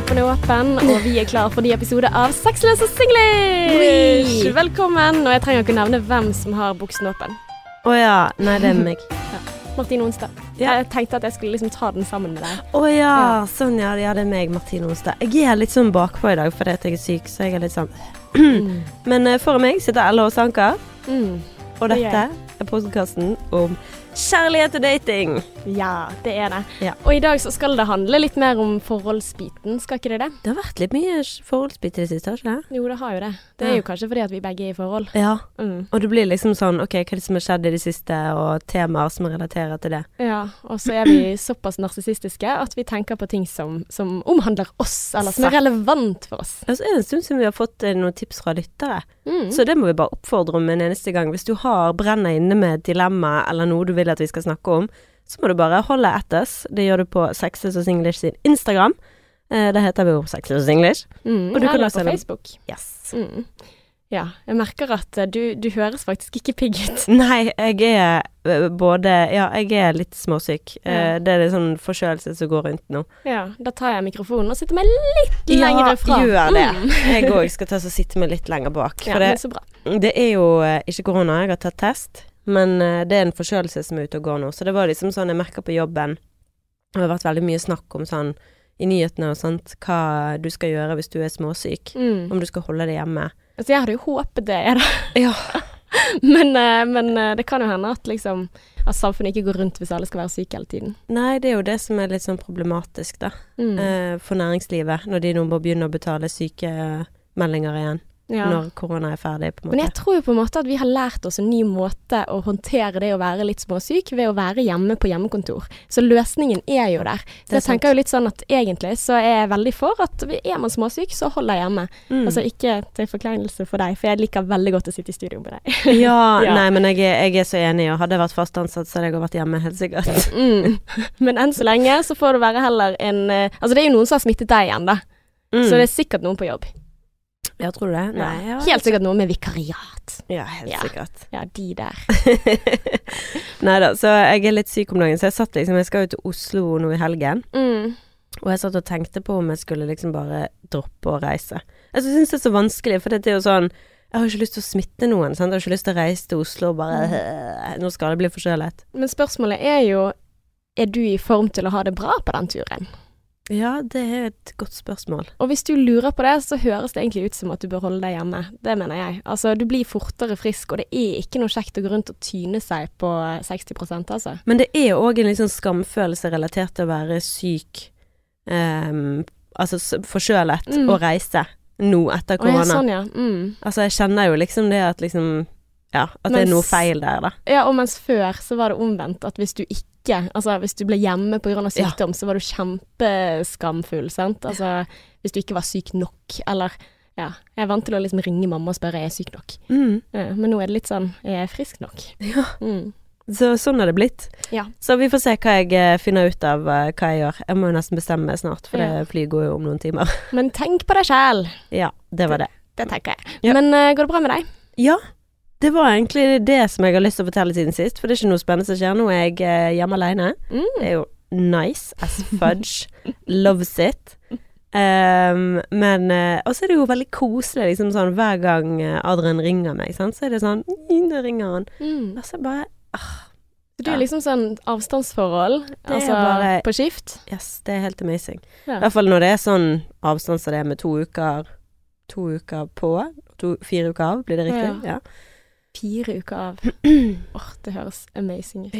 Buksenappen er åpen, og vi er klare for ny episode av Sexløse singlish! Velkommen. Og jeg trenger ikke nevne hvem som har buksen åpen. Å ja. Nei, det er meg. Martine Onstad. Ja. Jeg tenkte at jeg skulle liksom ta den sammen med deg. Å ja. Sånn, ja. ja. Det er meg, Martine Onstad. Jeg er litt sånn bakpå i dag fordi jeg er syk, så jeg er litt sånn Men eh, foran meg sitter Ella Sanka, Mm. og dette er podkasten om kjærlighet og dating. Ja, det er det. Ja. Og i dag så skal det handle litt mer om forholdsbiten, skal ikke det det? Det har vært litt mye forholdsbit i det siste, har ikke det? Jo, det har jo det. Det er Ja. jo kanskje fordi at vi begge er i forhold. Ja. Mm. Og det blir liksom sånn OK, hva er det som har skjedd i det siste, og temaer som relaterer til det. Ja, og så er vi såpass narsissistiske at vi tenker på ting som, som omhandler oss, eller som er relevant for oss. Ja, så er det en stund siden vi har fått eh, noen tips fra lyttere. Mm. Så det må vi bare oppfordre om en eneste gang. Hvis du har brenner inne med et dilemma eller noe du vil at vi skal snakke om, så må du bare holde etters. Det gjør du på Sexes og Singlish sin Instagram. Eh, det heter vi jo Sexes og Singlish. Mm, Og du kan også på Facebook. Yes. Mm. Ja, jeg merker at eh, du, du høres faktisk ikke pigg ut. Nei, jeg er eh, både Ja, jeg er litt småsyk. Ja. Det er litt sånn forkjølelse som går rundt nå. Ja, da tar jeg mikrofonen og sitter meg litt lenger fra. gjør det. Mm. Jeg òg skal ta og sitte meg litt lenger bak. Ja, For det, er så bra. Det er jo ikke korona, jeg har tatt test, men eh, det er en forkjølelse som er ute og går nå. Så det var liksom sånn jeg merka på jobben Det har vært veldig mye snakk om sånn i nyhetene og sånt, hva du skal gjøre hvis du er småsyk. Mm. Om du skal holde deg hjemme. Altså, jeg hadde jo håpet det, jeg, da. Ja. Men, eh, men eh, det kan jo hende at liksom at samfunnet ikke går rundt hvis alle skal være syke hele tiden. Nei, det er jo det som er litt sånn problematisk, da. Mm. For næringslivet, når de nå må begynne å betale sykemeldinger igjen. Ja. Når korona er ferdig, på en måte. Men jeg tror jo på en måte at vi har lært oss en ny måte å håndtere det å være litt småsyk ved å være hjemme på hjemmekontor. Så løsningen er jo der. Så jeg tenker jo litt sånn at egentlig så er jeg veldig for at er man småsyk, så hold deg hjemme. Mm. Altså ikke til forkleinelse for deg, for jeg liker veldig godt å sitte i studio med deg. ja, Ja. nei, men jeg jeg er så enig, og hadde jeg vært fast ansatt, så hadde jeg vært hjemme, helt sikkert. Mm. Men enn så lenge så får det være heller en eh, Altså det er jo noen som har smittet deg igjen, da. Mm. Så det er sikkert noen på jobb. Ja, tror du det? Nei, ja. Helt sikkert noe med vikariat. Ja, helt Ja. sikkert. Ja, de der. Nei da, så jeg er litt syk om dagen, så jeg satt liksom Jeg skal jo til Oslo nå i helgen, Mm. og jeg satt og tenkte på om jeg skulle liksom bare droppe å reise. Jeg syns det er så vanskelig, for det er jo sånn Jeg har ikke lyst til å smitte noen, sant. Jeg har ikke lyst til å reise til Oslo og bare Mm. Nå skal det bli forkjølet. Men spørsmålet er jo Er du i form til å ha det bra på den turen? Ja, det er et godt spørsmål. Og hvis du lurer på det, så høres det egentlig ut som at du bør holde deg hjemme. Det mener jeg. Altså, du blir fortere frisk, og det er ikke noe kjekt å gå rundt og tyne seg på 60% altså. Men det er òg en sånn skamfølelse relatert til å være syk, um, altså forkjølet, Mm. og reise nå etter korona. ja, sånn ja. Mm. Altså, jeg kjenner jo liksom det at liksom Ja, at det er noe feil der, da. Ja, og mens før så var det omvendt, at hvis du ikke Altså hvis du ble hjemme pga. Ja. sykdom, så var du kjempeskamfull, sant. Altså hvis du ikke var syk nok, eller Ja. Jeg er vant til å liksom ringe mamma og spørre er jeg syk nok. Mm. Ja, men nå er det litt sånn er jeg frisk nok? Ja. Mm. Så sånn er det blitt. Ja. Så vi får se hva jeg eh, finner ut av eh, hva jeg gjør. Jeg må jo nesten bestemme meg snart, for Ja. det flyet går jo om noen timer. Men tenk på deg sjæl. Ja, det var det. Det tenker jeg. Ja. Men uh, går det bra med deg? Ja, det var egentlig det som jeg har lyst til å fortelle siden sist, for det er ikke noe spennende som skjer. Nå jeg er hjemme alene. Mm. Det er jo nice as fudge. Loves it. Um, men eh, Og så er det jo veldig koselig, liksom sånn hver gang eh, Adrian ringer meg, sant? så er det sånn Nå ringer han. Mm. Og så bare Så du er liksom sånn avstandsforhold, altså bare- på skift? Yes, det er helt amazing. I hvert fall når det er sånn avstand som det er med to uker To uker på, to, fire uker av, blir det riktig? Ja. Fire uker av. Åh, det høres amazing ut.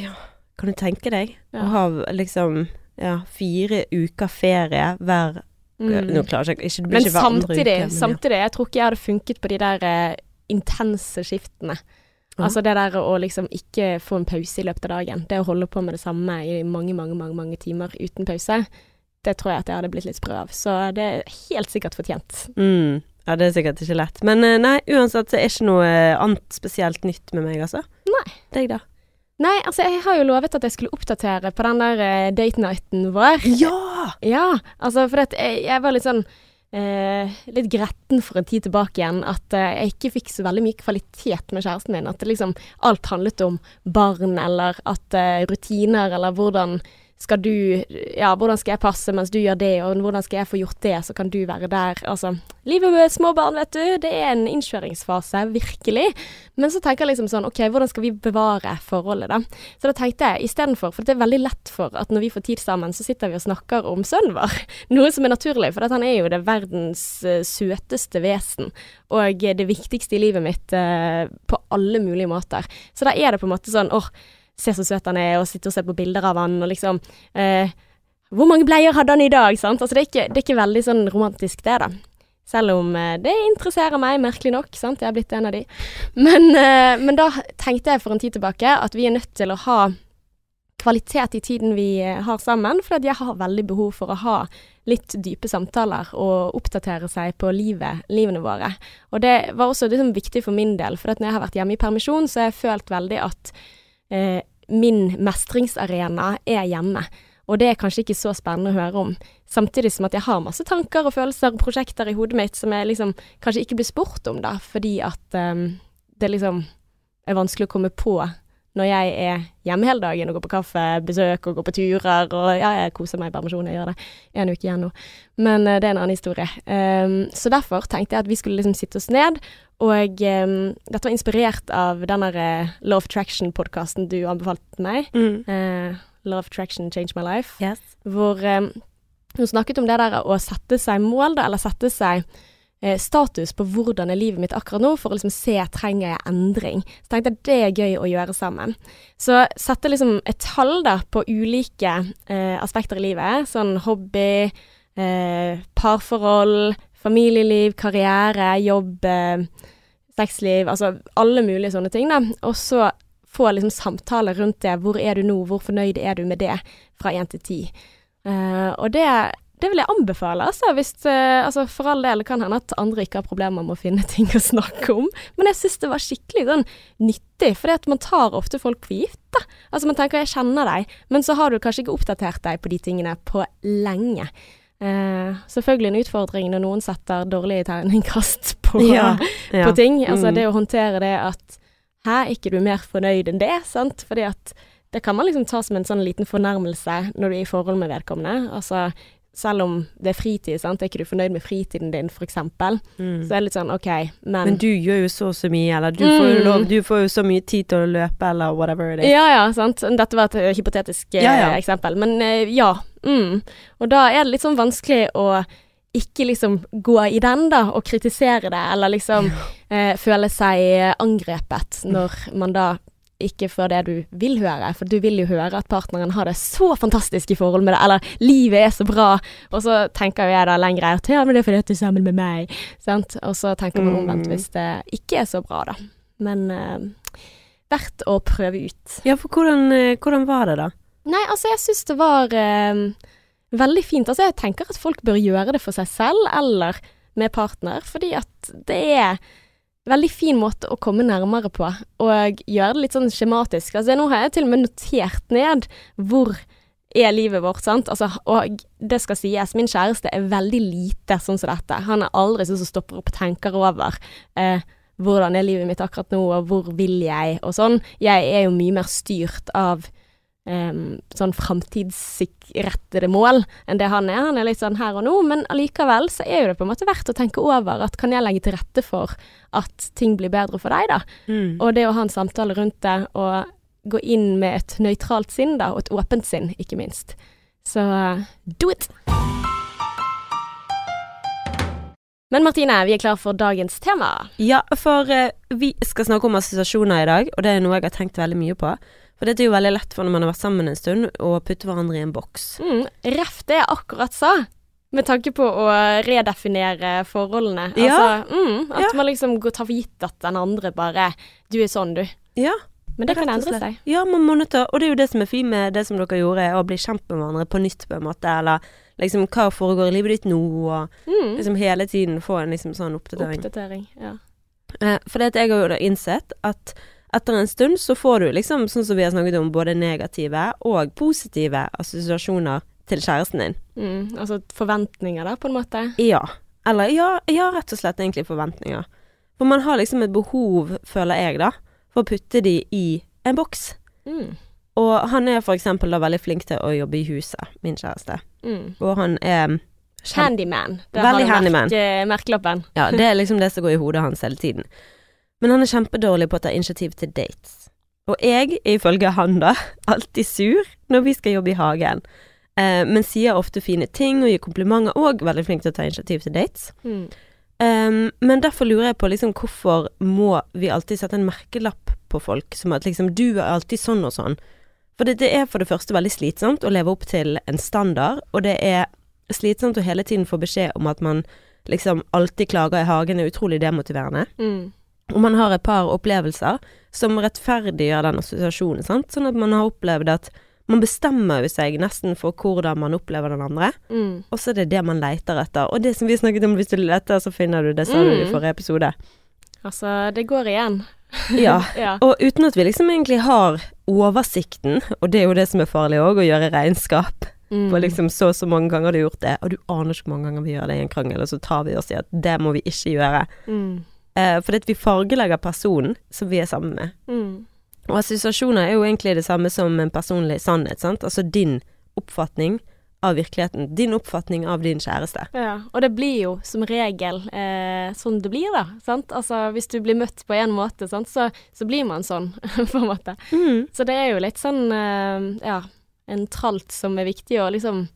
Kan du tenke deg Ja. å ha liksom ja, fire uker ferie hver Mm. Nå klarer jeg ikke, det blir Men ikke hver andre uke, men samtidig, jeg tror ikke jeg hadde funket på de der eh, intense skiftene. Ja. Altså det der å liksom ikke få en pause i løpet av dagen. Det å holde på med det samme i mange, mange, mange, mange timer uten pause. Det tror jeg at jeg hadde blitt litt sprø av. Så det er helt sikkert fortjent. Mm. Ja, det er sikkert ikke lett. Men eh, nei, uansett, så er ikke noe eh, annet spesielt nytt med meg, altså. Nei. Deg, da? Nei, altså jeg har jo lovet at jeg skulle oppdatere på den der uh, date nighten vår. Ja! Ja, altså for at jeg, jeg var litt sånn eh, litt gretten for en tid tilbake igjen. At eh, jeg ikke fikk så veldig mye kvalitet med kjæresten min. At det liksom alt handlet om barn, eller at rutiner, eller hvordan skal du Ja, hvordan skal jeg passe mens du gjør det, og hvordan skal jeg få gjort det, så kan du være der. Altså, livet med små barn, vet du, det er en innkjøringsfase, virkelig. Men så tenker jeg liksom sånn, OK, hvordan skal vi bevare forholdet, da? Så da tenkte jeg istedenfor, for det er veldig lett for at når vi får tid sammen, så sitter vi og snakker om sønnen vår. Noe som er naturlig, for han er jo det verdens uh, søteste vesen. Og det viktigste i livet mitt uh, på alle mulige måter. Så da er det på en måte sånn åh, se så søt han er, og sitte og se på bilder av han, og liksom eh, Hvor mange bleier hadde han i dag? Sant? Altså, det er, ikke, det er ikke veldig sånn romantisk, det, da. Selv om eh, det interesserer meg, merkelig nok. Sant? Jeg er blitt en av de. Men, eh, men, da tenkte jeg for en tid tilbake at vi er nødt til å ha kvalitet i tiden vi eh, har sammen, for jeg har veldig behov for å ha litt dype samtaler og oppdatere seg på livet, livene våre. Og det var også liksom viktig for min del, for når jeg har vært hjemme i permisjon, så har jeg følt veldig at eh, min mestringsarena er hjemme. Og det er kanskje ikke så spennende å høre om. Samtidig som at jeg har masse tanker og følelser og prosjekter i hodet mitt som jeg liksom kanskje ikke blir spurt om, da, fordi at um, det liksom er vanskelig å komme på når jeg er hjemme hele dagen og går på kaffebesøk og går på turer og ja, jeg koser meg i permisjon, jeg gjør det en uke igjen nå. Men uh, det er en annen historie. Um, så derfor tenkte jeg at vi skulle liksom sitte oss ned, og um, dette var inspirert av den der uh, Love Traction-podkasten du anbefalte meg. Mm. Uh, Love Traction Change My Life. Yes. Hvor um, hun snakket om det der å sette seg mål, da, eller sette seg Eh, status på hvordan er livet mitt akkurat nå, for å liksom se trenger jeg endring. Så tenkte jeg det er gøy å gjøre sammen. Så sette liksom et tall da på ulike eh, aspekter i livet, sånn hobby, eh, parforhold, familieliv, karriere, jobb, eh, sexliv, altså alle mulige sånne ting, da. Og så få liksom samtaler rundt det. Hvor er du nå, hvor fornøyd er du med det, fra én til ti. Uh, og det det vil jeg anbefale, altså. Hvis, uh, altså for all del kan hende at andre ikke har problemer med å finne ting å snakke om, men jeg syns det var skikkelig sånn nyttig, for man tar ofte folk for gitt, da. Altså man tenker 'jeg kjenner deg', men så har du kanskje ikke oppdatert deg på de tingene på lenge. Uh, selvfølgelig en utfordring når noen setter dårlige terningkast på, ja, ja. på ting. Altså mm. det å håndtere det at 'hæ, er ikke du mer fornøyd enn det', sant? Fordi at det kan man liksom ta som en sånn liten fornærmelse når du er i forhold med vedkommende. Altså, selv om det er fritid, sant? er ikke du fornøyd med fritiden din, f.eks., mm. så er det litt sånn OK, men Men du gjør jo så og så mye, eller du, mm. får lov, du får jo så mye tid til å løpe, eller whatever it is. Ja ja, sant. Dette var et uh, hypotetisk uh, ja, ja. eksempel, men uh, ja. Mm. Og da er det litt sånn vanskelig å ikke liksom gå i den, da, og kritisere det, eller liksom føle seg angrepet når man da ikke for det du vil høre, for du vil jo høre at partneren har det så fantastisk i forhold med det, eller livet er så bra, og så tenker jeg da lenger at ja, men det er fordi at du er sammen med meg, sant, og så tenker man omvendt mm. hvis det ikke er så bra, da. Men uh, verdt å prøve ut. Ja, for hvordan, uh, hvordan var det, da? Nei, altså, jeg syns det var uh, veldig fint. Altså, jeg tenker at folk bør gjøre det for seg selv, eller med partner, fordi at det er veldig fin måte å komme nærmere på, og gjøre det litt sånn skjematisk. Altså, nå har jeg til og med notert ned hvor er livet vårt, sant. Altså, og det skal sies, min kjæreste er veldig lite sånn som dette. Han er aldri sånn som stopper opp og tenker over eh, hvordan er livet mitt akkurat nå, og hvor vil jeg, og sånn. Jeg er jo mye mer styrt av um, sånn framtidsrettede mål enn det han er. Han er litt sånn her og nå, men allikevel så er jo det på en måte verdt å tenke over at kan jeg legge til rette for at ting blir bedre for deg, da? Mm. Og det å ha en samtale rundt det, og gå inn med et nøytralt sinn, da, og et åpent sinn, ikke minst. Så do it! Men Martine, vi er klar for dagens tema. Ja, for uh, vi skal snakke om assosiasjoner i dag, og det er noe jeg har tenkt veldig mye på. For det er jo veldig lett for når man har vært sammen en stund, å putte hverandre i en boks. Mm, Ref det jeg akkurat sa. Med tanke på å redefinere forholdene. Ja. Altså, mm, at ja. man liksom går tar for gitt at den andre bare Du er sånn, du. Ja. Men det kan endre seg. Ja, man må nødt til Og det er jo det som er fint med det som dere gjorde, å bli kjent med hverandre på nytt, på en måte. Eller liksom hva foregår i livet ditt nå, og mm. liksom hele tiden få en liksom sånn oppdatering. Oppdatering, ja. Eh, for det at jeg har jo da innsett at etter en stund så får du liksom, sånn som vi har snakket om, både negative og positive assosiasjoner til kjæresten din. Mm, altså forventninger, da, på en måte? Ja. Eller ja, ja, rett og slett egentlig forventninger. For man har liksom et behov, føler jeg, da, for å putte de i en boks. Mm. Og han er for eksempel da veldig flink til å jobbe i huset, min kjæreste. Mm. Og han er Handyman. Veldig har handyman. merke, merkelappen. Ja, det er liksom det som går i hodet hans hele tiden. Men han er kjempedårlig på å ta initiativ til dates. Og jeg er ifølge han da alltid sur når vi skal jobbe i hagen. Eh, men sier ofte fine ting og gir komplimenter, og veldig flink til å ta initiativ til dates. Mm. Um, men derfor lurer jeg på liksom hvorfor må vi alltid sette en merkelapp på folk, som at liksom du er alltid sånn og sånn. For det, det er for det første veldig slitsomt å leve opp til en standard, og det er slitsomt å hele tiden få beskjed om at man liksom alltid klager i hagen, er utrolig demotiverende. Mm. Og man har et par opplevelser som rettferdiggjør den assosiasjonen, sant. Sånn at man har opplevd at man bestemmer jo seg nesten for hvordan man opplever den andre. Mm. Og så er det det man leter etter. Og det som vi snakket om, hvis du leter, så finner du det, sa du i Mm. forrige episode. Altså, det går igjen. Ja. ja. Og uten at vi liksom egentlig har oversikten, og det er jo det som er farlig òg, å gjøre regnskap Mm. For liksom så og så mange ganger du har gjort det, og du aner ikke hvor mange ganger vi gjør det i en krangel, og så tar vi oss i at det må vi ikke gjøre. Mm. Eh, fordi at vi fargelegger personen som vi er sammen med. Mm. Og assosiasjoner er jo egentlig det samme som en personlig sannhet, sant. Altså din oppfatning av virkeligheten. Din oppfatning av din kjæreste. Ja, og det blir jo som regel eh, sånn det blir, da. Sant? Altså, hvis du blir møtt på en måte, sant, så, så blir man sånn, på en måte. Så det er jo litt sånn, eh, ja, en tralt som er viktig å liksom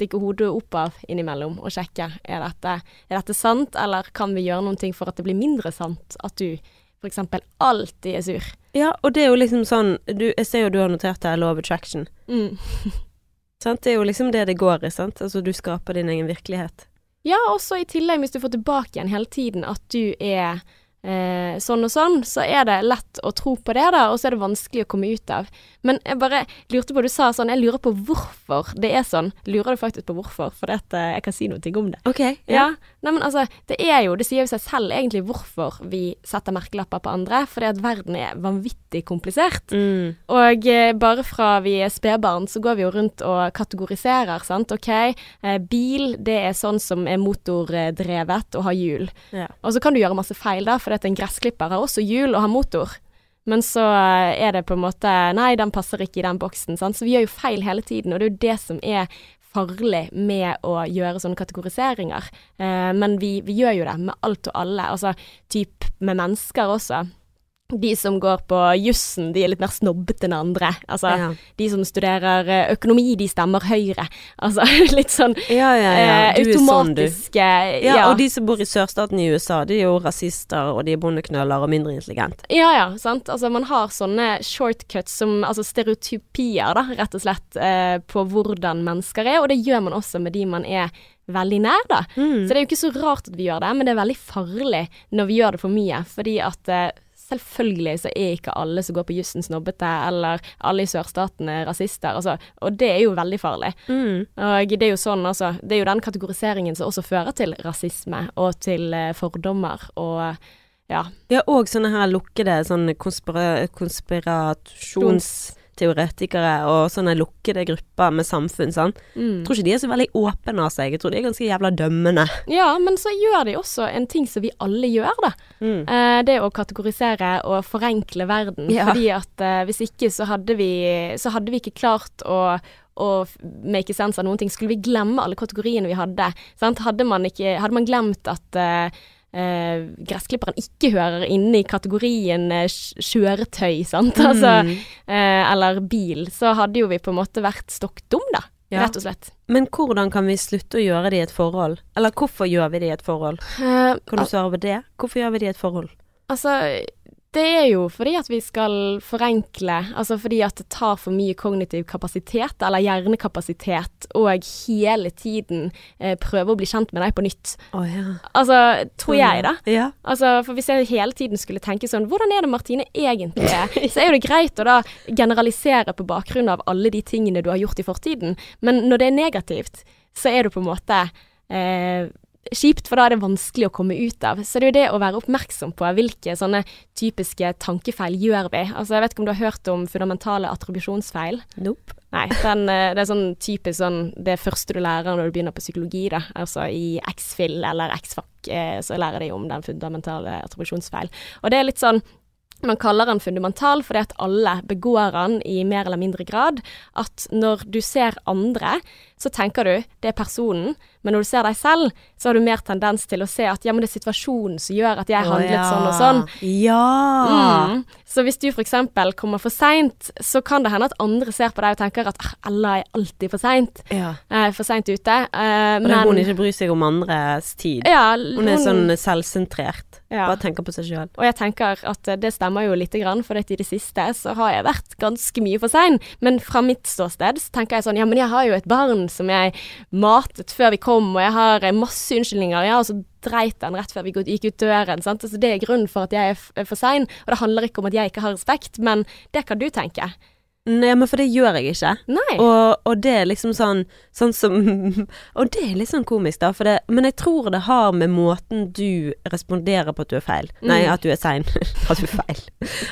stikke hodet opp av innimellom og sjekke. Er dette, er dette sant, eller kan vi gjøre noen ting for at det blir mindre sant at du f.eks. alltid er sur? Ja, og det er jo liksom sånn du, Jeg ser jo du har notert her of Attraction. Mm. Sant? Det er jo liksom det det går i, sant. Altså du skaper din egen virkelighet. Ja, også i tillegg, hvis du får tilbake igjen hele tiden at du er eh, sånn og sånn, så er det lett å tro på det, da, og så er det vanskelig å komme ut av. Men jeg bare lurte på, du sa sånn, jeg lurer på hvorfor det er sånn. Lurer du faktisk på hvorfor? For at, eh, jeg kan si noe om det. Ok, Ja. Nei, men altså, det er jo, det sier jo seg selv egentlig hvorfor vi setter merkelapper på andre, fordi at verden er vanvittig komplisert. Mm. Og eh, bare fra vi er spedbarn, så går vi jo rundt og kategoriserer, sant. Ok, eh, bil, det er sånn som er motordrevet og har hjul. Ja. Og så kan du gjøre masse feil, da, for en gressklipper har også hjul og har motor. Men så eh, er det på en måte Nei, den passer ikke i den boksen. Sant? Så vi gjør jo feil hele tiden, og det er jo det som er farlig med å gjøre sånne kategoriseringer. Eh, men vi, vi gjør jo det med alt og alle. Altså typ med mennesker også. De som går på jussen, de er litt mer snobbete enn andre. Altså, Ja. de som studerer eh, økonomi, de stemmer Høyre. Altså litt sånn Ja, ja, ja. eh, Du sånn, automatiske Ja, og de som bor i sørstaten i USA, de er jo rasister, og de er bondeknøller og mindre intelligente. Ja, ja, sant. Altså, man har sånne shortcuts som Altså stereotypier, da, rett og slett, eh, på hvordan mennesker er, og det gjør man også med de man er veldig nær, da. Mm. Så det er jo ikke så rart at vi gjør det, men det er veldig farlig når vi gjør det for mye, fordi at eh, Selvfølgelig så er ikke alle som går på jussen snobbete, eller alle i sørstatene rasister, altså, og det er jo veldig farlig. Mm. Og det er jo sånn, altså, det er jo den kategoriseringen som også fører til rasisme og til eh, fordommer og ja. Ja, og sånne her lukkede sånne konspira konspirasjonsteoretikere og sånne lukkede grupper med samfunn, sant. Mm. Jeg tror ikke de er så veldig åpne av seg, jeg tror de er ganske jævla dømmende. Ja, men så gjør de også en ting som vi alle gjør, da. Mm. Eh, det å kategorisere og forenkle verden. Ja. Fordi at eh, hvis ikke så hadde vi, så hadde vi ikke klart å og make sense av noen ting. Skulle vi glemme alle kategoriene vi hadde? Sant? Hadde, man ikke, hadde man glemt at eh, eh, gressklipperen ikke hører inne i kategorien eh, kjøretøy, sant? Altså, Mm. eh, eller bil, så hadde jo vi på en måte vært stokk dum, da. Ja. Rett og slett. Men hvordan kan vi slutte å gjøre det i et forhold? Eller hvorfor gjør vi det i et forhold? Eh, Kan du svare på det? Hvorfor gjør vi det i et forhold? Altså, det er jo fordi at vi skal forenkle, altså fordi at det tar for mye kognitiv kapasitet, eller hjernekapasitet, og hele tiden eh, prøve å bli kjent med deg på nytt. Oh, ja. Altså, tror jeg, da. Ja. Altså, for hvis jeg hele tiden skulle tenke sånn Hvordan er det Martine egentlig er? Så er jo det greit å da generalisere på bakgrunn av alle de tingene du har gjort i fortiden. Men når det er negativt, så er du på en måte eh, kjipt, for da er det vanskelig å komme ut av. Så det er jo det å være oppmerksom på hvilke sånne typiske tankefeil gjør vi. Altså, jeg vet ikke om du har hørt om fundamentale attribusjonsfeil? Nope. Nei, den, eh, det er sånn typisk sånn det første du lærer når du begynner på psykologi, da. Altså i X-FIL eller X-FAC, eh, så lærer de om den fundamentale attribusjonsfeil. Og det er litt sånn Man kaller den fundamental fordi at alle begår den i mer eller mindre grad. At når du ser andre, så tenker du det er personen, men når du ser deg selv, så har du mer tendens til å se at ja, men det er situasjonen som gjør at jeg handlet ja. sånn og sånn. Ja. Mm. Så hvis du f.eks. kommer for seint, så kan det hende at andre ser på deg og tenker at «Ah, Ella er alltid for seint. ja. Eh, for seint ute. Eh, da må hun ikke bryr seg om andres tid. ja, Hun er sånn selvsentrert. Ja. Bare tenker på seg sjøl. Og jeg tenker at eh, det stemmer jo lite grann, for i det siste så har jeg vært ganske mye for sein. Men fra mitt ståsted så tenker jeg sånn, ja men jeg har jo et barn som jeg matet før vi kom, og jeg har eh, masse unnskyldninger, ja, og så dreit den rett før vi gikk ut døren, sant. Så det er grunnen for at jeg er for sein, og det handler ikke om at jeg ikke har respekt, men det kan du tenke. Nei, men for det gjør jeg ikke. Nei. Og, og det er liksom sånn Sånn som Og det er litt sånn komisk, da. Det, men jeg tror det har med måten du responderer på at du er feil. Nei, Mm. at du er sein. at du er feil.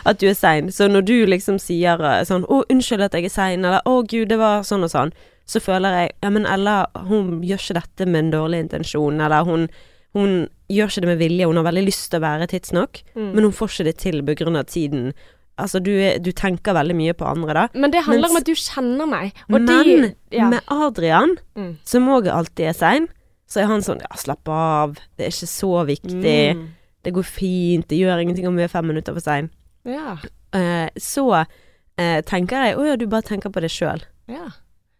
At du er sein. Så når du liksom sier eh, sånn 'Å, unnskyld at jeg er sein', eller 'Å, gud, det var sånn og sånn', så føler jeg Ja, men Ella, hun gjør ikke dette med en dårlig intensjon, eller hun hun gjør ikke det med vilje, hun har veldig lyst til å være tidsnok, Mm. men hun får ikke det til av tiden. Altså, du, du tenker veldig mye på andre, da. Men det handler Mens, om at du kjenner meg. Men de, ja. med Adrian, Mm. som òg alltid er sein, så er han sånn Ja, slapp av, det er ikke så viktig. Mm. Det går fint, det gjør ingenting om vi er fem minutter for sein. Ja. Uh, så uh, tenker jeg Å ja, du bare tenker på det sjøl. ja.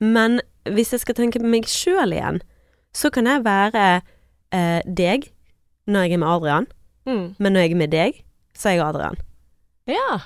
Men hvis jeg skal tenke på meg sjøl igjen, så kan jeg være uh, deg når jeg er med Adrian, Mm. men når jeg er med deg, så er jeg Adrian. Ja.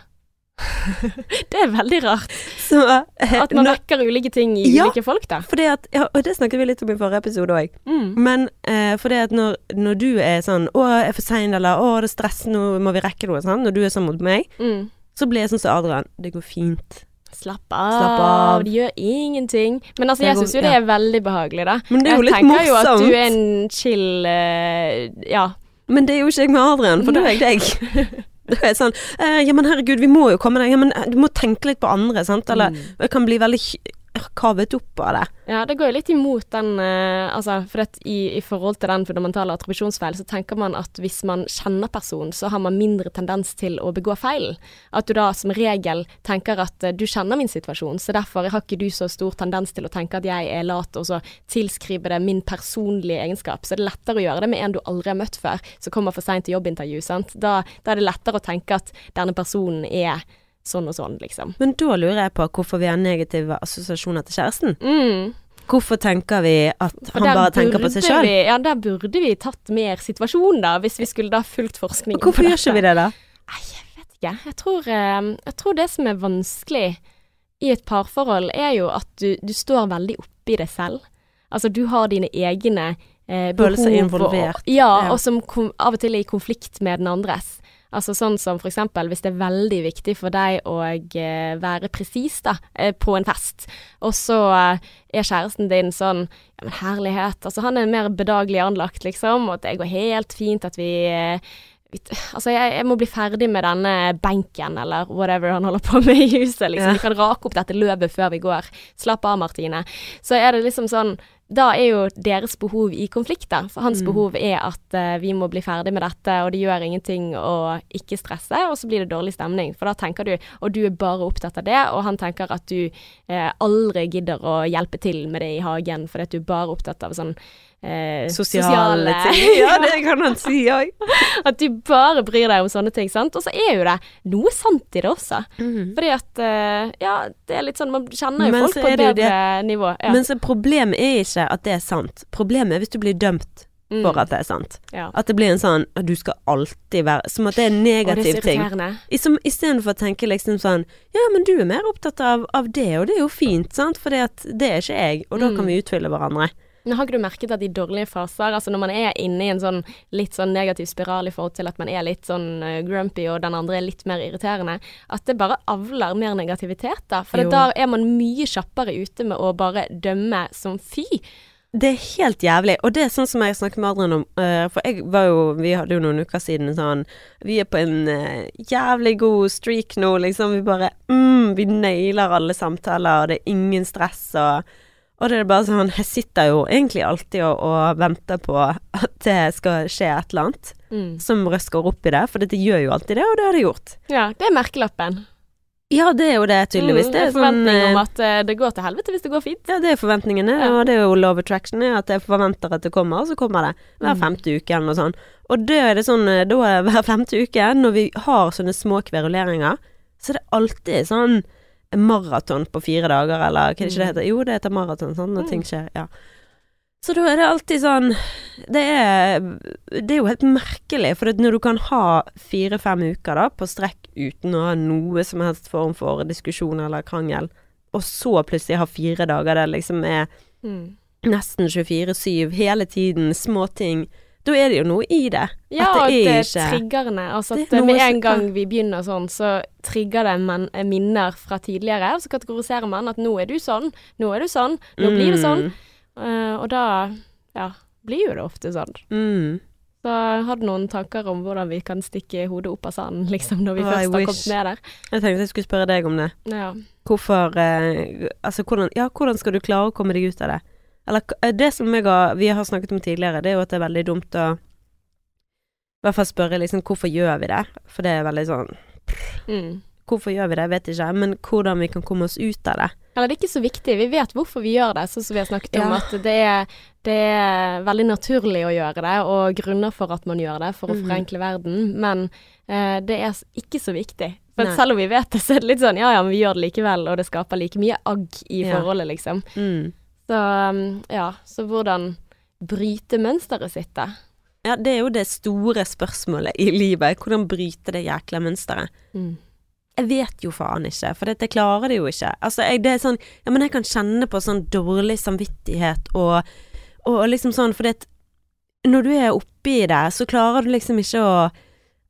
det er veldig rart Så eh, at man når- vekker ulike ting i Ja. ulike folk, da. fordi at, ja, og det snakket vi litt om i forrige episode òg. Mm. Men eh, fordi at når, når du er sånn 'Å, jeg er for sein', eller 'Å, det er stress, nå må vi rekke noe', sånn, når du er sånn mot meg, Mm. så blir jeg sånn som Adrian. Det går fint. Slapp av. Slapp av. De gjør ingenting. Men altså, jeg syns jo det er veldig behagelig, da. Men det er jo jeg litt tenker jo at du er en chill uh, Ja. Men det er jo ikke jeg med Adrian, for da er jeg deg. Da er sånn eh, 'Ja, men herregud, vi må jo komme der. Ja, men du må tenke litt på andre', sant? Eller Mm. jeg kan bli veldig kavet opp av det. Ja, det går jo litt imot den eh, Altså, for i, i forhold til den fundamentale attribusjonsfeilen, så tenker man at hvis man kjenner personen, så har man mindre tendens til å begå feil. At du da som regel tenker at eh, du kjenner min situasjon, så derfor har ikke du så stor tendens til å tenke at jeg er lat, og så tilskrive det min personlige egenskap. Så det er lettere å gjøre det med en du aldri har møtt før, som kommer for seint til jobbintervju, sant. Da, da er det lettere å tenke at denne personen er sånn og sånn, liksom. Men da lurer jeg på hvorfor vi har negative assosiasjoner til kjæresten. Mm. Hvorfor tenker vi at han bare tenker på seg sjøl? Ja, der burde vi tatt mer situasjon, da, hvis vi skulle da fulgt forskningen Hvorfor gjør ikke vi det, da? Nei, jeg vet ikke. Jeg tror, eh, jeg tror det som er vanskelig i et parforhold, er jo at du, du står veldig oppi det selv. Altså, du har dine egne eh, behov Følelser og- involvert. Ja, Ja. og som kom, av og til er i konflikt med den andres. Altså sånn som for eksempel hvis det er veldig viktig for deg å eh, være presis da, eh, på en fest, og så eh, er kjæresten din sånn Ja, men herlighet. Altså han er mer bedagelig anlagt, liksom, og det går helt fint at vi Altså, jeg, jeg må bli ferdig med denne benken, eller whatever han holder på med i huset, liksom. Vi kan rake opp dette løvet før vi går. Slapp av, Martine. Så er det liksom sånn Da er jo deres behov i konflikt, da. For hans Mm. behov er at uh, vi må bli ferdig med dette, og det gjør ingenting å ikke stresse, og så blir det dårlig stemning. For da tenker du Og du er bare opptatt av det, og han tenker at du uh, aldri gidder å hjelpe til med det i hagen, fordi at du er bare opptatt av sånn eh, Sosiale ting. Ja, det kan han si òg. At du bare bryr deg om sånne ting, sant. Og så er jo det noe sant i det også. Fordi at eh, Ja, det er litt sånn Man kjenner jo Men folk på et det bedre nivå. Ja. Men så problemet er ikke at det er sant. Problemet er hvis du blir dømt Mm. for at det er sant. ja. At det blir en sånn at du skal alltid være Som at det er en Og det er negativ ting. Istedenfor å tenke liksom sånn Ja, men du er mer opptatt av, av det, og det er jo fint, sant, for det er ikke jeg, og da Mm. kan vi utfylle hverandre. Men har ikke du merket at i dårlige faser, altså når man er inne i en sånn litt sånn negativ spiral i forhold til at man er litt sånn eh, grumpy og den andre er litt mer irriterende, at det bare avler mer negativitet da? For da er man mye kjappere ute med å bare dømme som fy. Det er helt jævlig, og det er sånn som jeg snakket med Adrian om, eh, for jeg var jo, vi hadde jo noen uker siden sånn, vi er på en eh, jævlig god streak nå, liksom, vi bare, mm, vi nailer alle samtaler, og det er ingen stress, og, Og det er bare sånn Jeg sitter jo egentlig alltid og, og venter på at det skal skje et eller annet Mm. som røsker opp i det, for det gjør jo alltid det, og det har det gjort. Ja, det er merkelappen. Ja, det er jo det, tydeligvis. Mm, det er sånn forventning sånn, om at eh, det går til helvete hvis det går fint. Ja, det er forventningene, Ja. og det er jo love attraction, at jeg forventer at det kommer, og så kommer det hver Mm. femte uke eller noe sånt. Og da er det sånn, eh, da er hver femte uke, når vi har sånne små kveruleringer, så er det alltid sånn maraton på fire dager, eller hva er det ikke det heter? Jo, det heter maraton, sånn, når Mm. ting skjer, ja. Så da er det alltid sånn Det er, det er jo helt merkelig, for når du kan ha fire-fem uker da på strekk uten å ha noe som helst form for diskusjon eller krangel, og så plutselig ha fire dager der liksom er Mm. nesten 24-7 hele tiden, småting, da er det jo noe i det. Ja, at og at det det er er triggerne. Altså at er med en gang vi begynner sånn, så trigger det men, eh, minner fra tidligere. Og så kategoriserer man at nå er du sånn, nå er du sånn, nå blir det sånn. Uh, og da, ja, blir jo det ofte sånn. Mm. Så har du noen tanker om hvordan vi kan stikke hodet opp av sanden, liksom, når vi Oh, først har kommet ned der? Jeg tenkte jeg skulle spørre deg om det. Ja. Hvorfor eh, Altså, hvordan, ja, hvordan skal du klare å komme deg ut av det? Eller eh, det som har, vi har snakket om tidligere, det er jo at det er veldig dumt å i hvert fall spørre liksom hvorfor gjør vi det? For det er veldig sånn Mm. Hvorfor gjør vi det, vet ikke, men hvordan vi kan komme oss ut av det. Eller det er ikke så viktig. Vi vet hvorfor vi gjør det, sånn som vi har snakket om. Ja. At det er, det er veldig naturlig å gjøre det, og grunner for at man gjør det, for å Mhm. forenkle verden. Men eh, det er ikke så viktig. Men selv om vi vet det, så er det litt sånn ja ja, men vi gjør det likevel, og det skaper like mye agg i Ja. forholdet, liksom. Mm. Så um, ja, så hvordan bryte mønsteret sitt, da? Ja, det er jo det store spørsmålet i livet. Hvordan bryte det jækla mønsteret? Mm. Jeg vet jo faen ikke, for dette klarer det jo ikke. Altså, jeg, det er sånn Ja, men jeg kan kjenne på sånn dårlig samvittighet og, og liksom sånn, for at Når du er oppi det, så klarer du liksom ikke å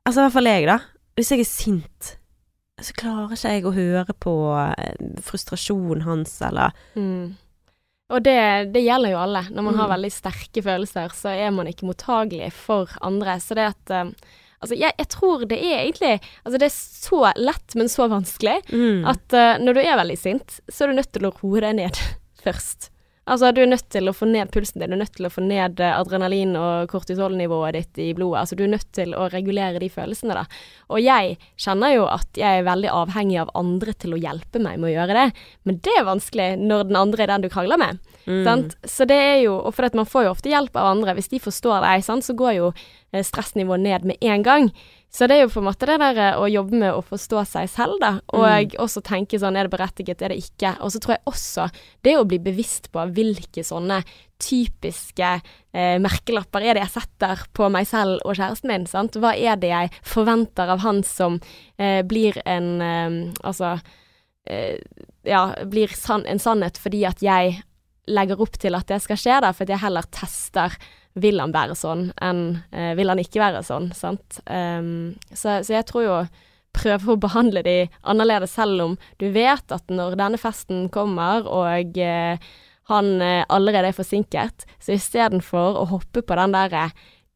Altså, i hvert fall jeg, da. Hvis jeg er sint, så klarer ikke jeg å høre på eh, frustrasjonen hans, eller Mm. Og det, det gjelder jo alle. Når man har Mm. veldig sterke følelser, så er man ikke mottagelig for andre. Så det at um, Altså, jeg, jeg tror det er egentlig Altså, det er så lett, men så vanskelig, mm. at uh, når du er veldig sint, så er du nødt til å roe deg ned først. Altså, du er nødt til å få ned pulsen din, du er nødt til å få ned eh, adrenalin- og kortisolnivået ditt i blodet. Altså, du er nødt til å regulere de følelsene, da. Og jeg kjenner jo at jeg er veldig avhengig av andre til å hjelpe meg med å gjøre det, men det er vanskelig når den andre er den du krangler med. Mm. Sant? Så det er jo, og for at man får jo ofte hjelp av andre, hvis de forstår deg, sant, så går jo eh, stressnivået ned med en gang. Så det er jo på en måte det der eh, å jobbe med å forstå seg selv, da, og også tenke sånn, er det berettiget, er det ikke? Og så tror jeg også det å bli bevisst på hvilke sånne typiske eh, merkelapper er det jeg setter på meg selv og kjæresten min, sant? Hva er det jeg forventer av han som eh, blir en, eh, altså, eh, ja, blir sann, en sannhet fordi at jeg legger opp til at det skal skje, da, for at jeg heller tester vil han være sånn enn eh, vil han ikke være sånn, sant. Um, så, så jeg tror jo prøve å behandle de annerledes, selv om du vet at når denne festen kommer og eh, han eh, allerede er forsinket, så istedenfor å hoppe på den derre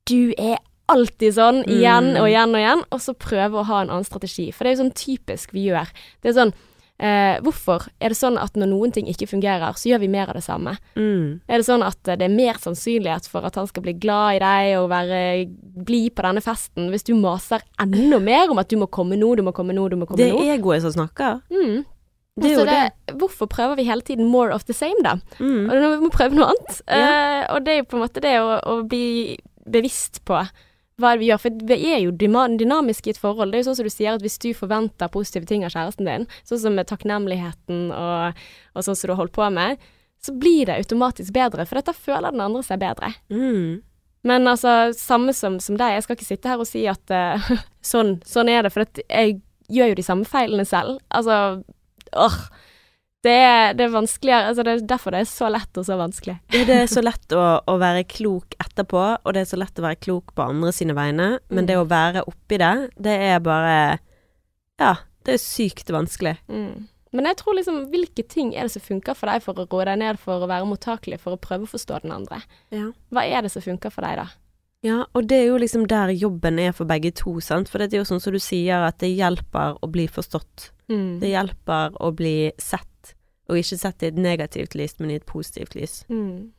du er alltid sånn, igjen Mm. og igjen og igjen, og så prøve å ha en annen strategi. For det er jo sånn typisk vi gjør. Det er sånn Eh, hvorfor er det sånn at når noen ting ikke fungerer, så gjør vi mer av det samme? Mm. Er det sånn at eh, det er mer sannsynlighet for at han skal bli glad i deg og være blid på denne festen, hvis du maser enda mer om at du må komme nå, du må komme nå, du må komme Det nå? er egoet som snakker. Mm. Det altså det, hvorfor prøver vi hele tiden more of the same, da? Mm. Og vi må prøve noe annet. Ja. Eh, og det er jo på en måte det å, å bli bevisst på hva er det vi gjør. For vi er jo dynamiske i et forhold. Det er jo sånn som du sier at hvis du forventer positive ting av kjæresten din, sånn som med takknemligheten og, og sånn som du har holdt på med, så blir det automatisk bedre, for dette føler den andre seg bedre. Mm. Men altså, samme som, som deg, jeg skal ikke sitte her og si at uh, sånn, sånn er det, for jeg gjør jo de samme feilene selv. Altså, åh. Det er, det er vanskeligere, altså det er derfor det er så lett og så vanskelig. Det er så lett å, å være klok etterpå, og det er så lett å være klok på andre sine vegne, men Mm. det å være oppi det, det er bare Ja, det er sykt vanskelig. Mm. Men jeg tror liksom, hvilke ting er det som funker for deg for å roe deg ned, for å være mottakelig, for å prøve å forstå den andre? Ja. Hva er det som funker for deg, da? Ja, og det er jo liksom der jobben er for begge to, sant. For det er jo sånn som du sier, at det hjelper å bli forstått. Mm. Det hjelper å bli sett. Og ikke sett det i et negativt lys, men i et positivt lys. Mm.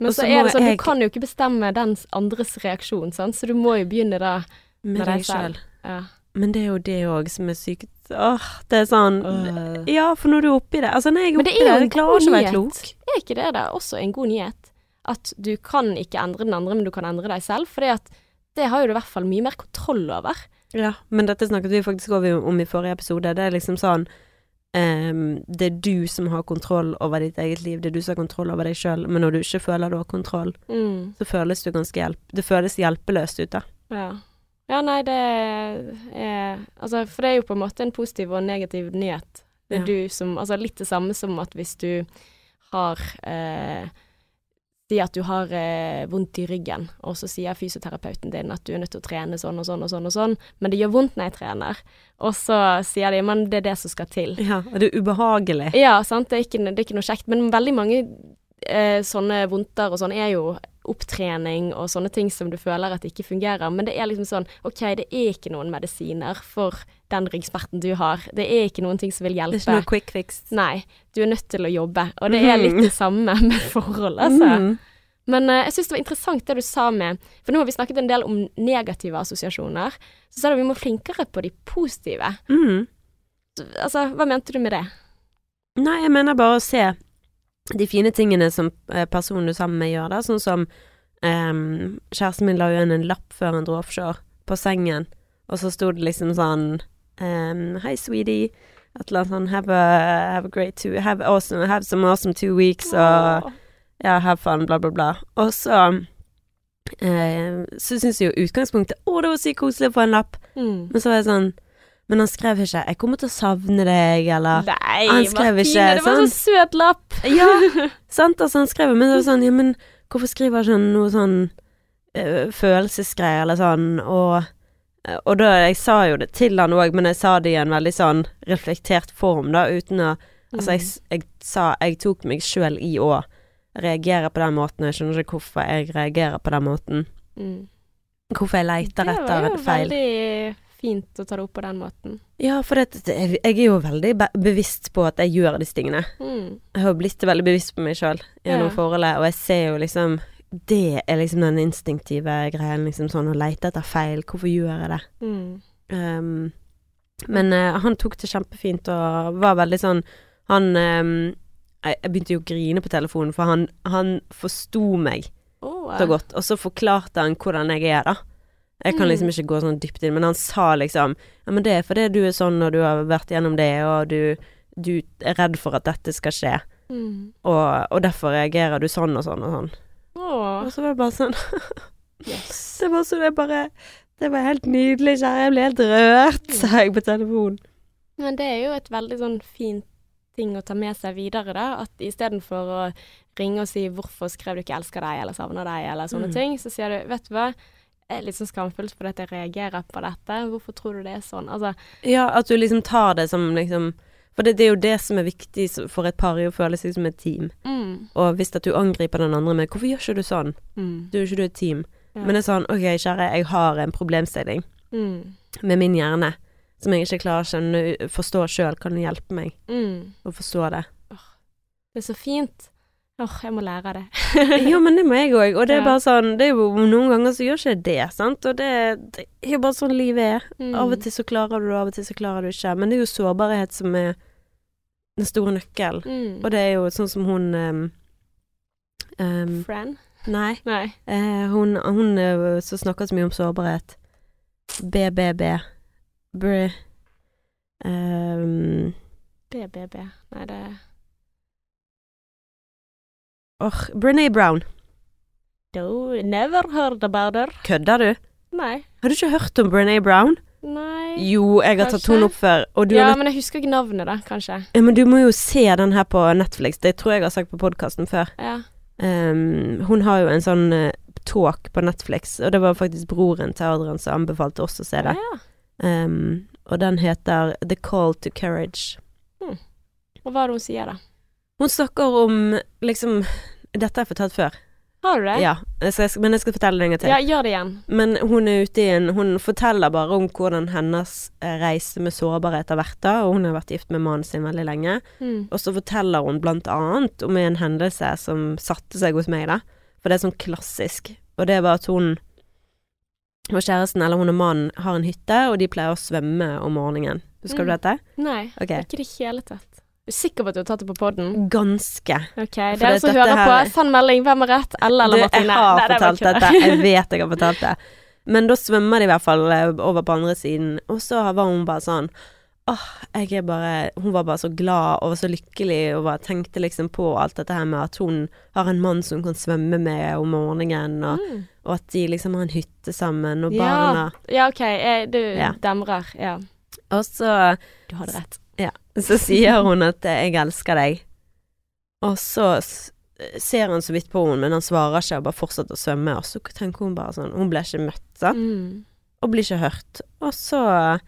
Men så så er det sånn, jeg- du kan jo ikke bestemme den andres reaksjon, sant, så du må jo begynne da Med med deg selv. sjøl. Ja. Men det er jo det òg som er sykt Åh, det er sånn Ja, for når du er oppi det Altså, når jeg er oppi det, jeg klarer ikke å være klok. Er ikke det da også en god nyhet? At du kan ikke endre den andre, men du kan endre deg selv. For det har jo du i hvert fall mye mer kontroll over. Ja, men dette snakket vi faktisk om i forrige episode. Det er liksom sånn ehm, Det er du som har kontroll over ditt eget liv, det er du som har kontroll over deg sjøl, men når du ikke føler du har kontroll, Mm. så føles du ganske hjelp... Det føles hjelpeløst ut, da. Ja. ja, nei, det er Altså, for det er jo på en måte en positiv og negativ nyhet. Det er Ja. du som Altså litt det samme som at hvis du har eh, Si at du har eh, vondt i ryggen, og så sier fysioterapeuten din at du er nødt til å trene sånn og sånn og sånn og sånn, men det gjør vondt når jeg trener. Og så sier de men det er det som skal til. Ja, og det er ubehagelig. Ja, sant. Det er ikke, det er ikke noe kjekt. Men veldig mange eh, sånne vondter og sånn er jo opptrening og sånne ting som du føler at ikke fungerer. Men det er liksom sånn OK, det er ikke noen medisiner for den ryggsmerten du har. Det er ikke noen ting som vil hjelpe. Det er ikke noe quick fix. Nei, du er nødt til å jobbe. Og det er litt Mhm. det samme med forhold, altså. Mm. Men uh, jeg syns det var interessant det du sa med For nå har vi snakket en del om negative assosiasjoner. Så sa du vi må flinkere på de positive. Mm. Altså, hva mente du med det? Nei, jeg mener bare å se de fine tingene som eh, personen du er sammen med gjør, da. Sånn som um, Kjæresten min la jo igjen en lapp før han dro offshore, på sengen, og så sto det liksom sånn ehm, Hi, sweetie. Et eller annet sånn Have a, have a great two Have, awesome, have some awesome two weeks, og oh. ja, have fun, bla, bla, bla. Og så eh, Så syns jeg jo utgangspunktet Å, det var sykt koselig å få en lapp. Mm. Men så var jeg sånn Men han skrev ikke 'Jeg kommer til å savne deg', eller Nei, Han skrev Martine, ikke det var sånn. så søt lapp. Ja, sant, altså han skrev Men det var sånn, ja, men hvorfor skriver ikke han noe sånn uh, følelsesgreier, eller sånn, og og da, jeg sa jo det til han òg, men jeg sa det i en veldig sånn reflektert form, da, uten å Altså, jeg, jeg sa Jeg tok meg sjøl i å reagere på den måten, og jeg skjønner ikke hvorfor jeg reagerer på den måten. Mm. Hvorfor jeg leter Det var jo veldig fint å ta det opp på den måten. Ja, for det, jeg jeg er jo veldig be bevisst på at jeg gjør disse tingene. Mm. Jeg har blitt veldig bevisst på meg sjøl gjennom Ja. forholdet, og jeg ser jo liksom Det er liksom den instinktive greien, liksom sånn å leite etter feil. Hvorfor gjør jeg det? Mm. Um, men uh, han tok det kjempefint og var veldig sånn Han um, jeg, jeg begynte jo å grine på telefonen, for han, han forsto meg Åh, så godt. Og så forklarte han hvordan jeg er, da. Jeg kan Mm. liksom ikke gå sånn dypt inn, men han sa liksom Ja, men det er fordi du er sånn, og du har vært gjennom det, og du, du er redd for at dette skal skje. Mm. Og, og derfor reagerer du sånn og sånn og sånn. Åh, Og så var det bare sånn yes. Det var sånn det bare Det var helt nydelig, kjære. Jeg ble helt rørt, sa jeg på telefonen. Men det er jo et veldig sånn fint ting å ta med seg videre, da. At istedenfor å ringe og si 'hvorfor skrev du ikke 'elsker deg' eller 'savner deg' eller sånne Mm. ting, så sier du 'vet du hva'. Jeg er litt sånn skamfullt fordi jeg reagerer på dette. Hvorfor tror du det er sånn? Altså, Ja, at du liksom tar det som liksom For det, det er jo det som er viktig for et par, å føle seg som et team. mm, Og hvis at du angriper den andre med 'hvorfor gjør ikke du sånn', mm, du er ikke du et team. Ja. Men det er sånn 'ok, kjære, jeg har en problemstilling mm, med min hjerne som jeg ikke klarer å skjønne, forstå sjøl. Kan du hjelpe meg mm. å forstå det? Det er så fint. Åh, jeg må lære det. Jo, men det må jeg òg. Og det er Ja. bare sånn Det er jo noen ganger så gjør ikke det, sant. Og det, det er jo bare sånn livet er. Mm. Av og til så klarer du det, av og til så klarer du ikke. Men det er jo sårbarhet som er den store nøkkel. Mm. Og det er jo sånn som hun um, um, Friend? Nei. Nei. Uh, hun hun uh, som snakker så mye om sårbarhet. BBB. Br... Um, BBB. Nei, det Åh, Brené Brown. Do never heard about her. Kødder du? Nei. Har du ikke hørt om Brené Brown? Nei. Jo, jeg har tatt Kanskje. henne opp før. Ja, er men jeg husker ikke navnet, da, kanskje. ja, men du må jo se den her på Netflix. Det tror jeg jeg har sagt på podkasten før. Ja. Um, hun har jo en sånn uh, talk på Netflix, og det var faktisk broren til Adrian som anbefalte oss å se det. Ja. Ehm, og den heter The Call to Courage. Og hva er det hun sier, da? Hun snakker om liksom Dette har jeg fortalt før. Har du det? Ja, jeg skal, men jeg skal fortelle det en gang til. Ja, gjør det igjen. Men hun er ute i en Hun forteller bare om hvordan hennes eh, reise med sårbarhet har vært da, og hun har vært gift med mannen sin veldig lenge. Mm. Og så forteller hun blant annet om en hendelse som satte seg hos meg, da. For det er sånn klassisk. Og det var at hun og kjæresten, eller hun og mannen, har en hytte, og de pleier å svømme om morgenen. Husker du Mm. dette? Nei, okay. ikke det hele tatt. Er sikker på at du har tatt det på poden? Ganske. Ok, det dere som hører her- på, send melding. Hvem har rett? Ella eller Martine? jeg har Nei, fortalt det dette. Jeg vet jeg har fortalt det. Men da svømmer de i hvert fall eh, over på andre siden, og så var hun bare sånn Åh, jeg er bare Hun var bare så glad og var så lykkelig og bare tenkte liksom på alt dette her med at hun har en mann som hun kan svømme med om morgenen, og, Mm. og at de liksom har en hytte sammen, og barna Ja, OK. eh, Du Ja. demrer. Ja. Og så Du hadde rett. Så sier hun at eh, 'jeg elsker deg', og så ser han så vidt på henne, men han svarer ikke og bare fortsetter å svømme, og så tenker hun bare sånn Hun ble ikke møtt, sant? Mm. og blir ikke hørt. Og så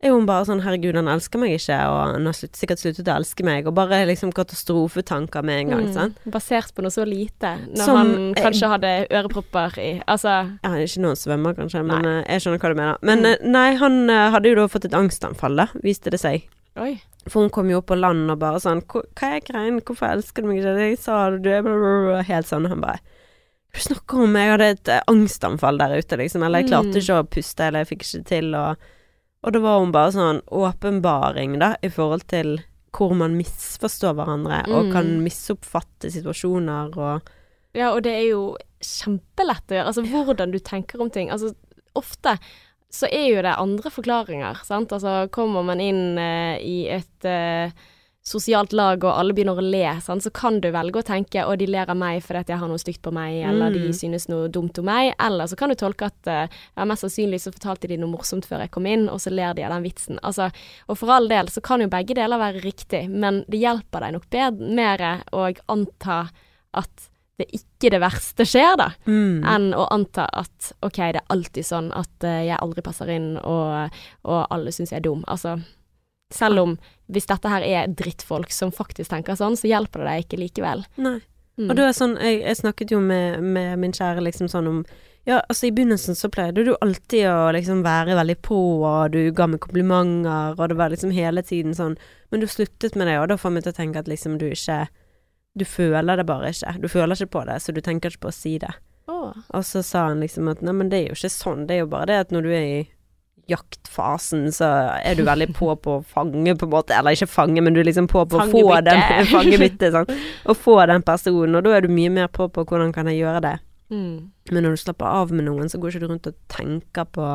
er hun bare sånn 'herregud, han elsker meg ikke', og han har slutt, sikkert sluttet å elske meg, og bare liksom katastrofetanker med en gang, Mm. sant. Basert på noe så lite, når Som- han kanskje hadde ørepropper i Altså Ja, ikke noen svømmer, kanskje, men Nei. eh, jeg skjønner hva du mener. Men Mm. eh, nei, han eh, hadde jo da fått et angstanfall, da, viste det seg. Oi. For hun kom jo opp på land og bare sånn 'Hva er greien, hvorfor elsker du meg ikke?' Jeg sa du er blablabla, Helt sånn, og han bare Hva snakker du om? Jeg hadde et eh, angstanfall der ute, liksom. Eller jeg klarte Mm. ikke å puste, eller jeg fikk ikke til, og Og da var hun bare sånn åpenbaring, da, i forhold til hvor man misforstår hverandre, og Mm. kan misoppfatte situasjoner og Ja, og det er jo kjempelett å gjøre. Altså hvordan du tenker om ting. Altså ofte så er jo det andre forklaringer, sant. Altså kommer man inn eh, i et eh, sosialt lag og alle begynner å le, sant? så kan du velge å tenke å de ler av meg fordi jeg har noe stygt på meg, eller de Mm. synes noe dumt om meg, eller så kan du tolke at uh, ja, mest sannsynlig så fortalte de noe morsomt før jeg kom inn, og så ler de av den vitsen. Altså, og for all del så kan jo begge deler være riktig, men det hjelper deg nok bedre mer å anta at det ikke det verste skjer, da mm. enn å anta at OK, det er alltid sånn at uh, jeg aldri passer inn, og, og alle syns jeg er dum. Altså, selv om hvis dette her er drittfolk som faktisk tenker sånn, så hjelper det deg ikke likevel. Nei. Mm. Og da er sånn, jeg, jeg snakket jo med, med min kjære liksom sånn om Ja, altså i begynnelsen så pleide du alltid å liksom være veldig på, og du ga meg komplimenter, og det var liksom hele tiden sånn Men du sluttet med det, og da får meg til å tenke at liksom du ikke Du føler det bare ikke. Du føler ikke på det, så du tenker ikke på å si det. Oh. Og så sa han liksom at nei, men det er jo ikke sånn, det er jo bare det at når du er i jaktfasen, så er du veldig på på å fange, på en måte. Eller ikke fange, men du er liksom på på å få den fangebyttet, sånn. Å få den personen, og da er du mye mer på på hvordan kan jeg gjøre det. Mm. Men når du slapper av med noen, så går ikke du rundt og tenker på,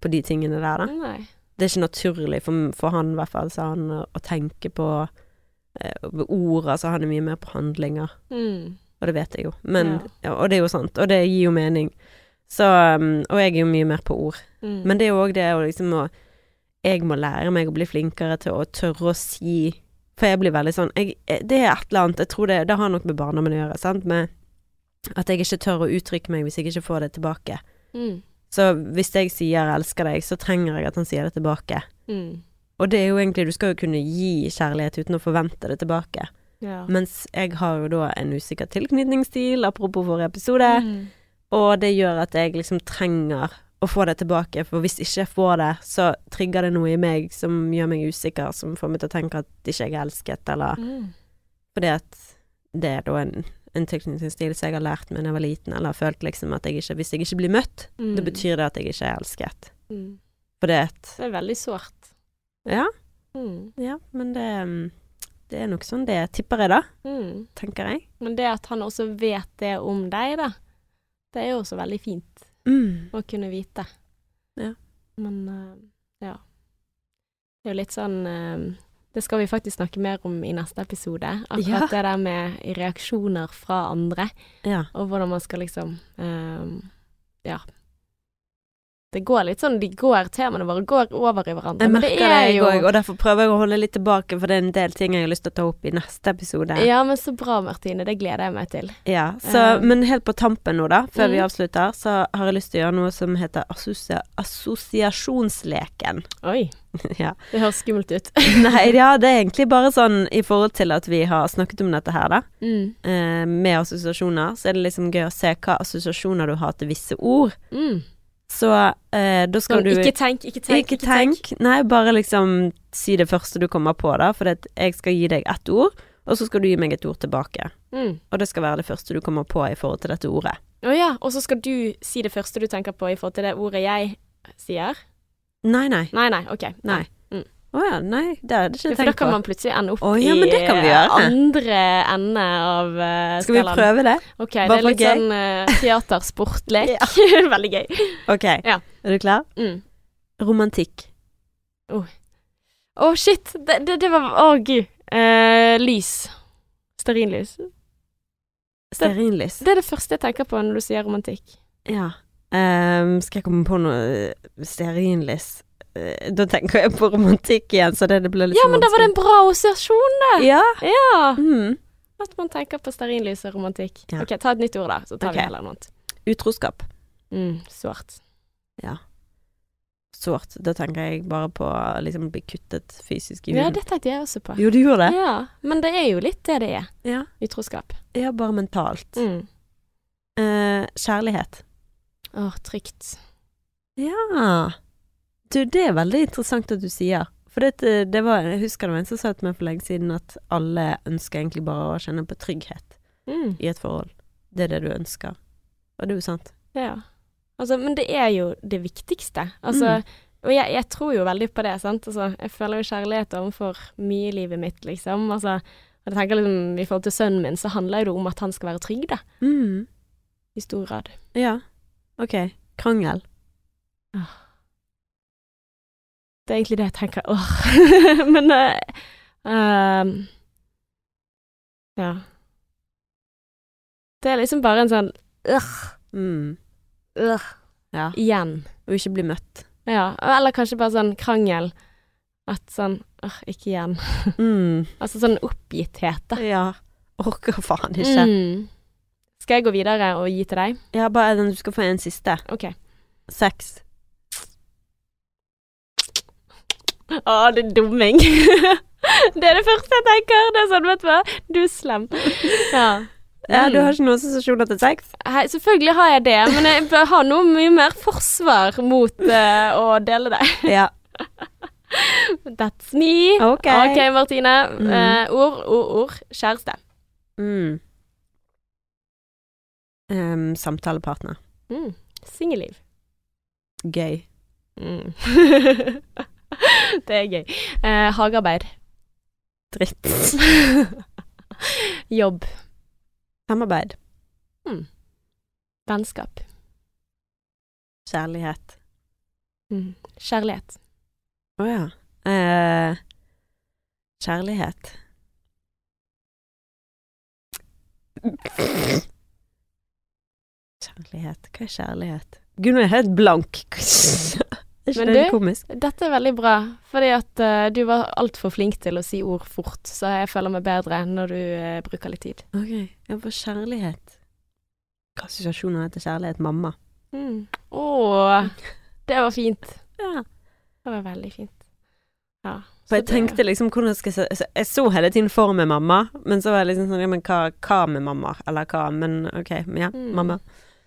på de tingene der, da. Nei. Det er ikke naturlig for, for han, i hvert fall, sa han, å, tenke på eh, ord. Altså, han er mye mer på handlinger. Mm. Og det vet jeg jo. Men, Ja. ja, og det er jo sant. Og det gir jo mening. Så, um, og jeg er jo mye mer på ord. Mm. Men det er jo òg det å liksom å Jeg må lære meg å bli flinkere til å tørre å si For jeg blir veldig sånn jeg, Det er et eller annet Jeg tror det, det har nok med barndommen å gjøre, sant. Med at jeg ikke tør å uttrykke meg hvis jeg ikke får det tilbake. Mm. Så hvis jeg sier elsker deg', så trenger jeg at han sier det tilbake. Mm. Og det er jo egentlig Du skal jo kunne gi kjærlighet uten å forvente det tilbake. Ja. Mens jeg har jo da en usikker tilknytningsstil, apropos forrige episode. Mm. Og det gjør at jeg liksom trenger å få det tilbake, for hvis ikke jeg får det, så trigger det noe i meg som gjør meg usikker, som får meg til å tenke at ikke jeg er elsket, eller Mm. fordi at det er da en, en tilknytningsstil som jeg har lært meg da jeg var liten, eller har følt liksom at jeg ikke Hvis jeg ikke blir møtt, Mm. det betyr det at jeg ikke er elsket. Mm. Fordi at Det er veldig sårt. Ja, Mm. ja, men det mm, Det er nok sånn det tipper jeg, da, Mm. tenker jeg. Men det at han også vet det om deg, da, det er jo også veldig fint Mm. å kunne vite. Ja. Men eh, ja. Det er jo litt sånn eh, Det skal vi faktisk snakke mer om i neste episode. Akkurat Ja. det der med reaksjoner fra andre, Ja. og hvordan man skal liksom eh, Ja. Det går litt sånn, de går, temaene våre går over i hverandre. Jeg merker det, jeg òg, jo og derfor prøver jeg å holde litt tilbake, for det er en del ting jeg har lyst til å ta opp i neste episode. Ja, men så bra, Martine. Det gleder jeg meg til. Ja, så, um... men helt på tampen nå, da, før vi Mm. avslutter, så har jeg lyst til å gjøre noe som heter assosia assosiasjonsleken. Oi. ja. Det høres skummelt ut. Nei, ja, det er egentlig bare sånn i forhold til at vi har snakket om dette her, da. Mm. Eh, med assosiasjoner, så er det liksom gøy å se hva assosiasjoner du har til visse ord. Mm. Så eh, da skal Sånn, du ikke tenk, ikke tenk, Ikke tenk. Nei, bare liksom si det første du kommer på, da. For jeg skal gi deg ett ord, og så skal du gi meg et ord tilbake. Mm. Og det skal være det første du kommer på i forhold til dette ordet. Å ja, og så skal du si det første du tenker på i forhold til det ordet jeg sier? Nei, nei. Nei, nei, ok. Nei. Mm. oh ja, nei, det hadde jeg ikke tenkt på. For da kan man plutselig ende opp oh, ja, men det kan vi i andre ende av uh, Skal vi prøve det? Ok, Bare det er litt gøy? sånn uh, teatersportlek. Veldig gøy. Ok, Ja. er du klar? Mm. Romantikk. Å, shit! Det, det, det var Å, gud. Uh, lys. Stearinlys. Stearinlys. Det er det første jeg tenker på når du sier romantikk. Ja. Um, skal jeg komme på noe eh, stearinlys? Eh, Da tenker jeg på romantikk igjen, så det, det ble litt Ja, men da var det en bra assosiasjon, det. Ja. Ja. Mm. At man tenker på stearinlys og romantikk. Ja. Ok, ta et nytt ord, da. Så tar okay. vi heller noe annet. Utroskap. Mm, svart. Sårt. Da tenker jeg bare på liksom bli kuttet fysisk i Ja, det tenkte jeg også på. Jo, du gjorde det? Ja, men det er jo litt det det er. Ja. Utroskap. Ja, bare mentalt. Mm. Eh, kjærlighet. Åh, trygt. Ja. Du, det er veldig interessant at du sier. For det, det var, jeg husker det var en som sa til meg for lenge siden at alle ønsker egentlig bare å kjenne på trygghet Mm. i et forhold. Det er det du ønsker. Og det er jo sant. Ja. Altså, men det er jo det viktigste. Altså, Mm. og jeg, jeg tror jo veldig på det, sant. Altså, jeg føler jo kjærlighet overfor mye i livet mitt, liksom. Altså, jeg tenker liksom, i forhold til sønnen min, så handler det om at han skal være trygg, da. Mm. I stor grad. Ja. Ok. Krangel. Det er egentlig det jeg tenker. Åh. men uh, Ja. Det er liksom bare en sånn øh, Mm. øh, Ja. igjen. Og ikke bli møtt. Ja. Eller kanskje bare sånn krangel. At sånn åh, ikke igjen. Mm. Altså sånn oppgitthet, da. Ja. Orker faen ikke. Mm. Skal jeg gå videre og gi til deg? Ja, bare den du skal få en siste. OK. Sex. Å, det er dumming. det er det første jeg tenker. Det er sånn, vet du hva. Du er slem. Ja. Ja, du Mm. har ikke noen assosiasjoner til sex? Hei, selvfølgelig har jeg det, men jeg bør ha noe mye mer forsvar mot uh, å dele det. Ja. That's me. Ok. okay Martine. Mm. Uh, ord, ord, ord. Kjæreste. Mm. Um, samtalepartner. Mm. Singelliv. Gøy. Mm. Det er gøy. Eh, hagearbeid. Dritt. Jobb. Samarbeid. Vennskap. Kjærlighet. Mm. Kjærlighet. Å ja. Eh, kjærlighet. Kjærlighet. Hva er kjærlighet? Gud, nå er jeg helt blank. Ikke Men det litt komisk? Dette er veldig bra, fordi at uh, du var altfor flink til å si ord fort, så jeg føler meg bedre når du uh, bruker litt tid. Ok. Ja, for kjærlighet. Hva assosiasjoner er dette kjærlighet? Mamma. Mm. Å, det var fint. Ja. Det var veldig fint. Ja. For jeg tenkte liksom hvordan skal jeg se Jeg så hele tiden for meg mamma, men så var jeg liksom sånn Ja, men hva, hva med mamma? Eller hva? Men ok, men ja, Mm. mamma.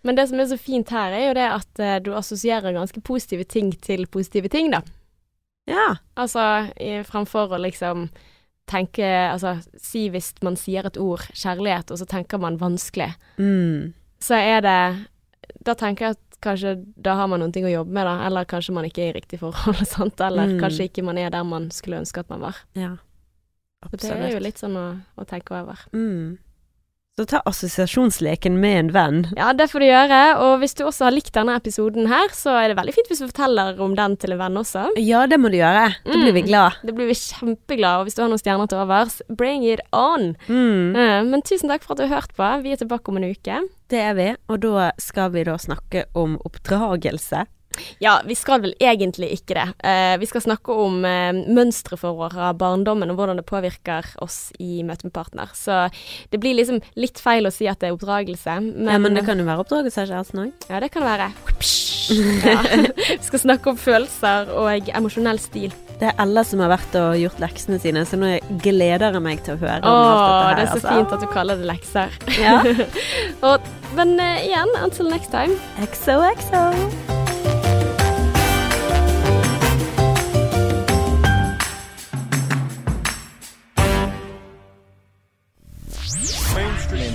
Men det som er så fint her, er jo det at eh, du assosierer ganske positive ting til positive ting, da. Ja. Altså i, framfor å liksom tenke Altså si hvis man sier et ord kjærlighet, og så tenker man vanskelig, Mm. så er det Da tenker jeg at kanskje da har man noen ting å jobbe med, da. Eller kanskje man ikke er i riktig forhold, sant. Eller Mm. kanskje ikke man er der man skulle ønske at man var. Ja. Absolutt. Så det er jo litt sånn å, å tenke over. mm. Så ta assosiasjonsleken med en venn. Ja, det får du gjøre. Og hvis du også har likt denne episoden her, så er det veldig fint hvis du forteller om den til en venn også. Ja, det må du gjøre. Da blir vi Mm. glad. Det blir vi kjempeglade Og hvis du har noen stjerner til overs, bring it on! Mm. Eh, Men tusen takk for at du har hørt på. Vi er tilbake om en uke. Det er vi, og da skal vi da snakke om oppdragelse. Ja, vi skal vel egentlig ikke det. Eh, vi skal snakke om eh, mønstre for våre barndommen, og hvordan det påvirker oss i møte med partner. Så det blir liksom litt feil å si at det er oppdragelse, men, ja, men det kan jo være oppdragelse av kjæresten òg. Ja, det kan det være. Ja. Vi skal snakke om følelser og emosjonell stil. Det er alle som har vært og gjort leksene sine, så nå gleder jeg meg til å høre om Åh, alt dette her. det er så altså. fint at du kaller det lekser. Ja. Og, men uh, igjen, until next time. XOXO.